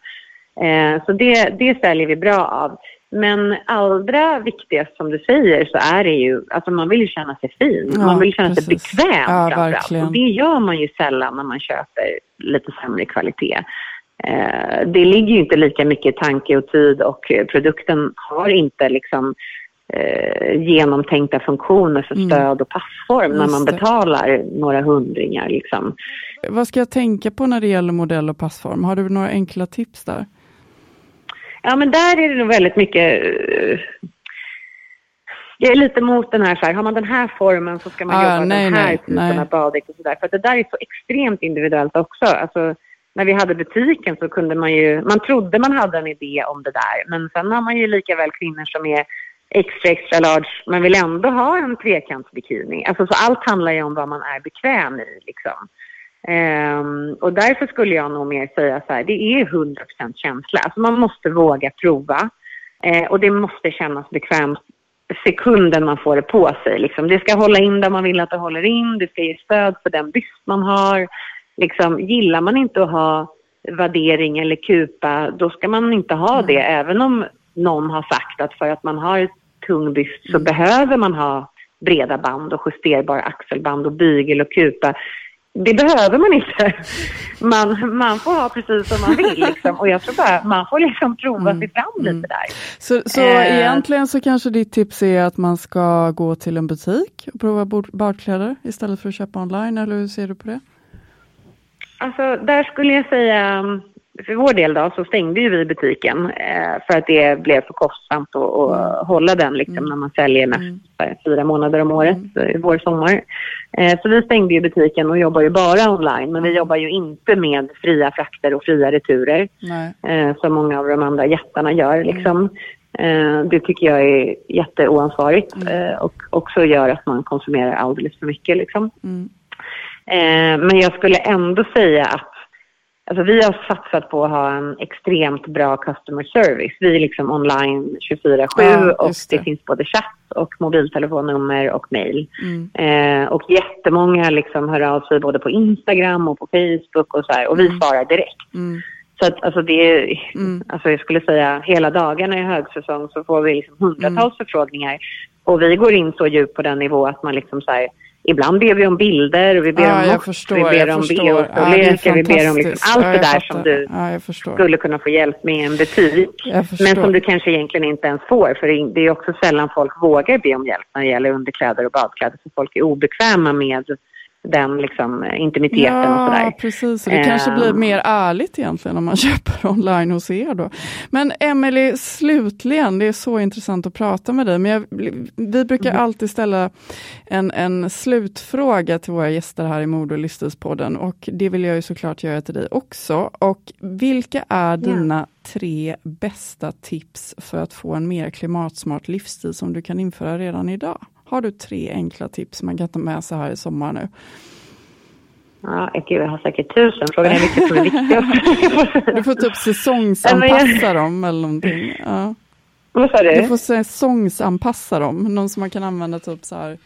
Eh, så det, det säljer vi bra av. Men allra viktigast som du säger så är det ju, alltså man vill ju känna sig fin. Ja, man vill känna precis. sig bekväm ja, framförallt. Och det gör man ju sällan när man köper lite sämre kvalitet. Eh, det ligger ju inte lika mycket tanke och tid och produkten har inte liksom eh, genomtänkta funktioner för mm. stöd och passform när man betalar några hundringar. Liksom. Vad ska jag tänka på när det gäller modell och passform? Har du några enkla tips där? Ja, men där är det nog väldigt mycket eh, jag är lite mot den här, så här, har man den här formen så ska man ah, jobba nej, den här nej, typen nej. av baddäck och sådär. För det där är så extremt individuellt också. Alltså, när vi hade butiken så kunde man ju, man trodde man hade en idé om det där. Men sen har man ju lika väl kvinnor som är extra, extra large, men vill ändå ha en trekantsbikini. Alltså så allt handlar ju om vad man är bekväm i liksom. Um, och därför skulle jag nog mer säga så här, det är 100% känsla. Alltså man måste våga prova. Eh, och det måste kännas bekvämt sekunden man får det på sig. Liksom. Det ska hålla in där man vill att det håller in, det ska ge stöd för den byst man har liksom, gillar man inte att ha värdering eller kupa, då ska man inte ha mm. det. Även om någon har sagt att för att man har tung byst så mm. behöver man ha breda band och justerbara axelband och bygel och kupa. det behöver man inte. Man, man får ha precis som man vill. Liksom. Och jag tror bara man får liksom prova mm. sig fram lite mm. där. Så, så eh. egentligen så kanske ditt tips är att man ska gå till en butik och prova badkläder istället för att köpa online, eller hur ser du på det? Alltså, där skulle jag säga för vår del då så stängde ju vi butiken eh, för att det blev för kostsamt att, att mm. hålla den liksom, mm. när man säljer mest mm. fyra månader om året, mm. vår, sommar. Eh, så vi stängde ju butiken och jobbar ju bara online men vi jobbar ju inte med fria frakter och fria returer eh, som många av de andra jättarna gör. Mm. Liksom. Eh, det tycker jag är jätteoansvarigt mm. eh, och också gör att man konsumerar alldeles för mycket. Liksom. Eh, men jag skulle ändå säga att Alltså vi har satsat på att ha en extremt bra customer service. Vi är liksom online 24-7 ja, och det. det. finns både chatt och mobiltelefonnummer och mail. Mm. Eh, och jättemånga liksom hör av sig både på Instagram och på Facebook och så här, och vi mm. svarar direkt. Mm. Så att, alltså det är, mm. alltså jag skulle säga hela dagarna i högsäsong så får vi liksom hundratals mm. förfrågningar. Och vi går in så djupt på den nivå att man liksom så här, Ibland ber vi om bilder, vi ber ja, om mått, vi ber om bh-storlekar, ja, vi ber om liksom allt ja, det där som du skulle kunna få hjälp med i en butik. Men som du kanske egentligen inte ens får, för det är också sällan folk vågar be om hjälp när det gäller underkläder och badkläder, för folk är obekväma med den liksom, intimiteten ja, och sådär. precis. Det kanske blir ehm. mer ärligt egentligen om man köper online hos er då. Men Emelie, slutligen, det är så intressant att prata med dig, men jag, vi brukar mm. alltid ställa en, en slutfråga till våra gäster här i Mode och livsstilspodden och det vill jag ju såklart göra till dig också. Och vilka är dina ja. tre bästa tips för att få en mer klimatsmart livsstil som du kan införa redan idag? Har du tre enkla tips man kan ta med sig här i sommar nu? Ja, gud, jag har säkert tusen. Frågan är vilket som är viktigast. du får typ säsongsanpassa dem eller någonting. Ja. Vad sa du? Du får säsongsanpassa dem. Någon som man kan använda typ så här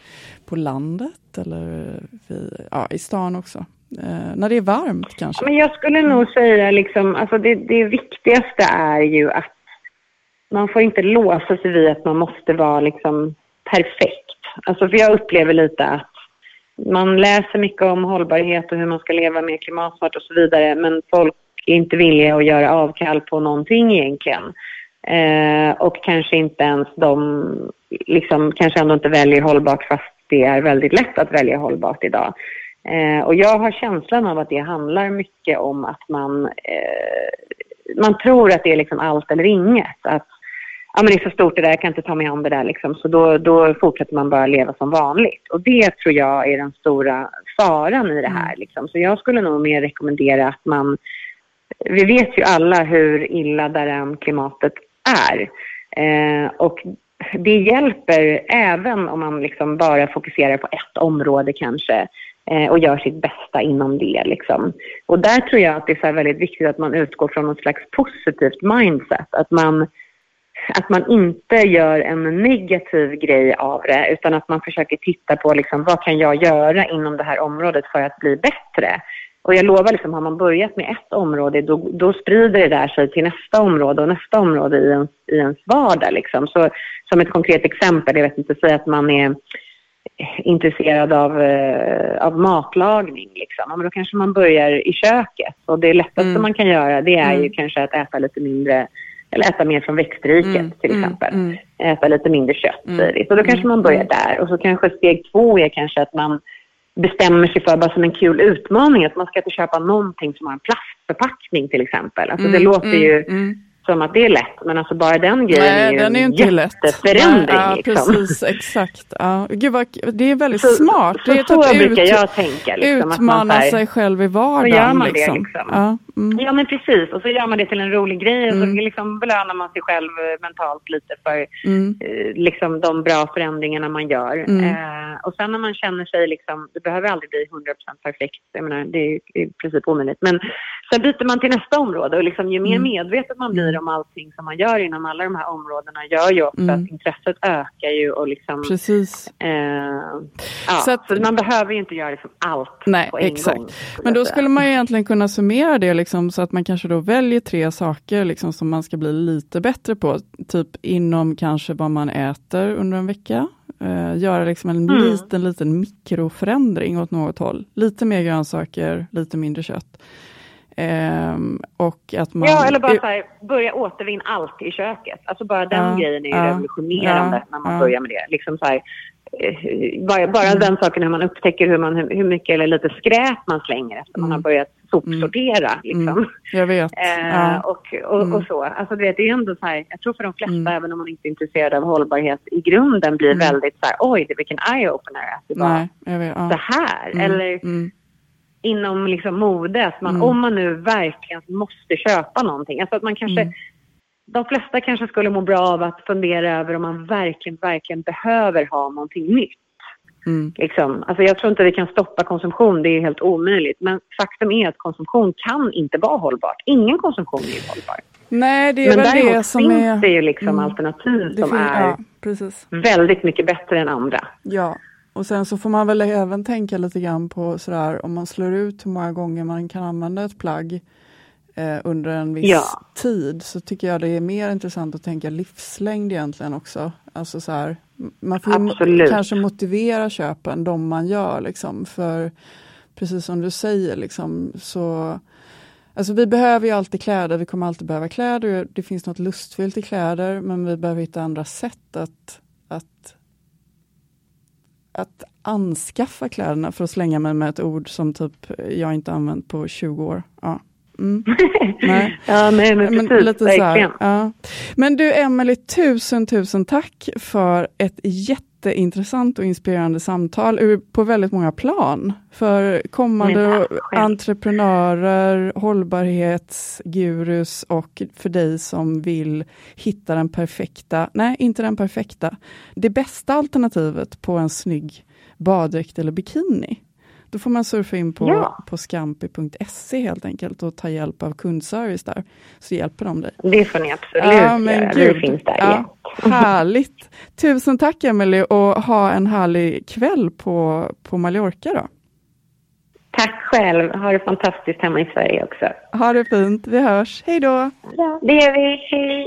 på landet eller vid, ja, i stan också. Eh, när det är varmt kanske. Men jag skulle nog säga liksom, alltså det, det viktigaste är ju att man får inte låsa sig vid att man måste vara liksom perfekt. Alltså för jag upplever lite att man läser mycket om hållbarhet och hur man ska leva mer klimatsmart och så vidare, men folk är inte villiga att göra avkall på någonting egentligen. Eh, och kanske inte ens de, liksom, kanske ändå inte väljer hållbart fast det är väldigt lätt att välja hållbart idag. Eh, och jag har känslan av att det handlar mycket om att man, eh, man tror att det är liksom allt eller inget. Att ja men det är så stort det där, jag kan inte ta mig an det där liksom. Så då, då fortsätter man bara leva som vanligt. Och det tror jag är den stora faran i det här mm. liksom. Så jag skulle nog mer rekommendera att man, vi vet ju alla hur illa där klimatet är. Eh, och det hjälper även om man liksom bara fokuserar på ett område kanske eh, och gör sitt bästa inom det. Liksom. Och där tror jag att det är väldigt viktigt att man utgår från något slags positivt mindset. Att man att man inte gör en negativ grej av det utan att man försöker titta på liksom, vad kan jag göra inom det här området för att bli bättre. Och jag lovar, liksom, har man börjat med ett område då, då sprider det där sig till nästa område och nästa område i ens, i ens vardag. Liksom. Så, som ett konkret exempel, jag vet inte, säga att man är intresserad av, eh, av matlagning. Liksom. Men då kanske man börjar i köket och det lättaste mm. man kan göra det är ju mm. kanske att äta lite mindre eller äta mer från växtriket mm, till mm, exempel. Mm, äta lite mindre kött mm. Så då kanske man börjar mm. där. Och så kanske steg två är kanske att man bestämmer sig för, bara som en kul utmaning, att man ska inte köpa någonting som har en plastförpackning till exempel. Alltså det låter ju som att det är lätt, men alltså bara den grejen Nej, är ju den är en inte jätteförändring. Ja, liksom. precis, exakt. Ja. Gud vad, det är väldigt så, smart. Så, det är så, så brukar jag tänka. Liksom, utmana här, sig själv i vardagen. Så gör man liksom. det liksom. Ja, mm. ja, men precis. Och så gör man det till en rolig grej och mm. så liksom belönar man sig själv eh, mentalt lite för mm. eh, liksom, de bra förändringarna man gör. Mm. Eh, och sen när man känner sig, liksom, det behöver aldrig bli 100% perfekt, jag menar, det är i princip omöjligt. Men sen byter man till nästa område och liksom, ju mer mm. medveten man blir om allting som man gör inom alla de här områdena gör ju också mm. att intresset ökar ju och liksom... Precis. Eh, ja, så, att, så man behöver ju inte göra liksom allt nej, på en exakt. gång. Men då skulle man ju egentligen kunna summera det liksom, så att man kanske då väljer tre saker liksom, som man ska bli lite bättre på. Typ inom kanske vad man äter under en vecka. Eh, göra liksom en Mm. liten, liten mikroförändring åt något håll. Lite mer grönsaker, lite mindre kött. Ehm, och att man... Ja, eller bara här, börja återvinna allt i köket. Alltså bara den Ja, grejen är ju ja, revolutionerande ja, när man ja. börjar med det. Liksom så här, eh, bara bara den saken hur man upptäcker hur, man, hur, mycket eller lite skräp man slänger efter man Mm. har börjat sopsortera. Liksom. Mm, jag vet. Eh, ja. och, och, Mm. och så. Alltså, du vet, det är ändå så här, jag tror för de flesta, Mm. även om man inte är intresserad av hållbarhet, i grunden blir Mm. väldigt så här, oj, det vilken eye-opener att det var Nej, vet. Så här. Mm, Eller mm, inom liksom mode, att man, Mm. om man nu verkligen måste köpa någonting. Alltså att man kanske, Mm. de flesta kanske skulle må bra av att fundera över om man verkligen, verkligen behöver ha någonting nytt. mm. Liksom. Alltså jag tror inte vi kan stoppa konsumtion, det är helt omöjligt. Men faktum är att konsumtion kan inte vara hållbart. Ingen konsumtion är hållbar. Nej, det är Men väl däremot det som finns är... det ju liksom Mm. alternativ det som är Ja, väldigt mycket bättre än andra. Ja, och sen så får man väl även tänka lite grann på sådär om man slår ut hur många gånger man kan använda ett plagg eh, under en viss Ja. tid så tycker jag det är mer intressant att tänka livslängd egentligen också. Alltså så här, man får mo- kanske motivera köpen, de man gör liksom, för precis som du säger liksom så Alltså vi behöver ju alltid kläder, vi kommer alltid behöva kläder. Det finns något lustfyllt i kläder, men vi behöver hitta andra sätt att, att att anskaffa kläderna, för att slänga mig med ett ord som typ jag inte använt på 20 år. Ja. Mm. Nej. Ja, nej men Men, precis, lite så här, ja. men du Emelie, tusen tusen tack för ett jätteintressant och inspirerande samtal på väldigt många plan. För kommande entreprenörer, hållbarhetsgurus och för dig som vill hitta den perfekta, nej inte den perfekta, det bästa alternativet på en snygg baddräkt eller bikini. Då får man surfa in på, Ja. på scampi.se helt enkelt och ta hjälp av kundservice där. Så hjälper de dig. Det får ni absolut Ja, men göra. gud. Vi finns där Ja. Härligt! Tusen tack Emelie och ha en härlig kväll på, på Mallorca då. Tack själv. Ha det fantastiskt hemma i Sverige också. Ha det fint, vi hörs. Hej då! Ja, det gör vi. Hej!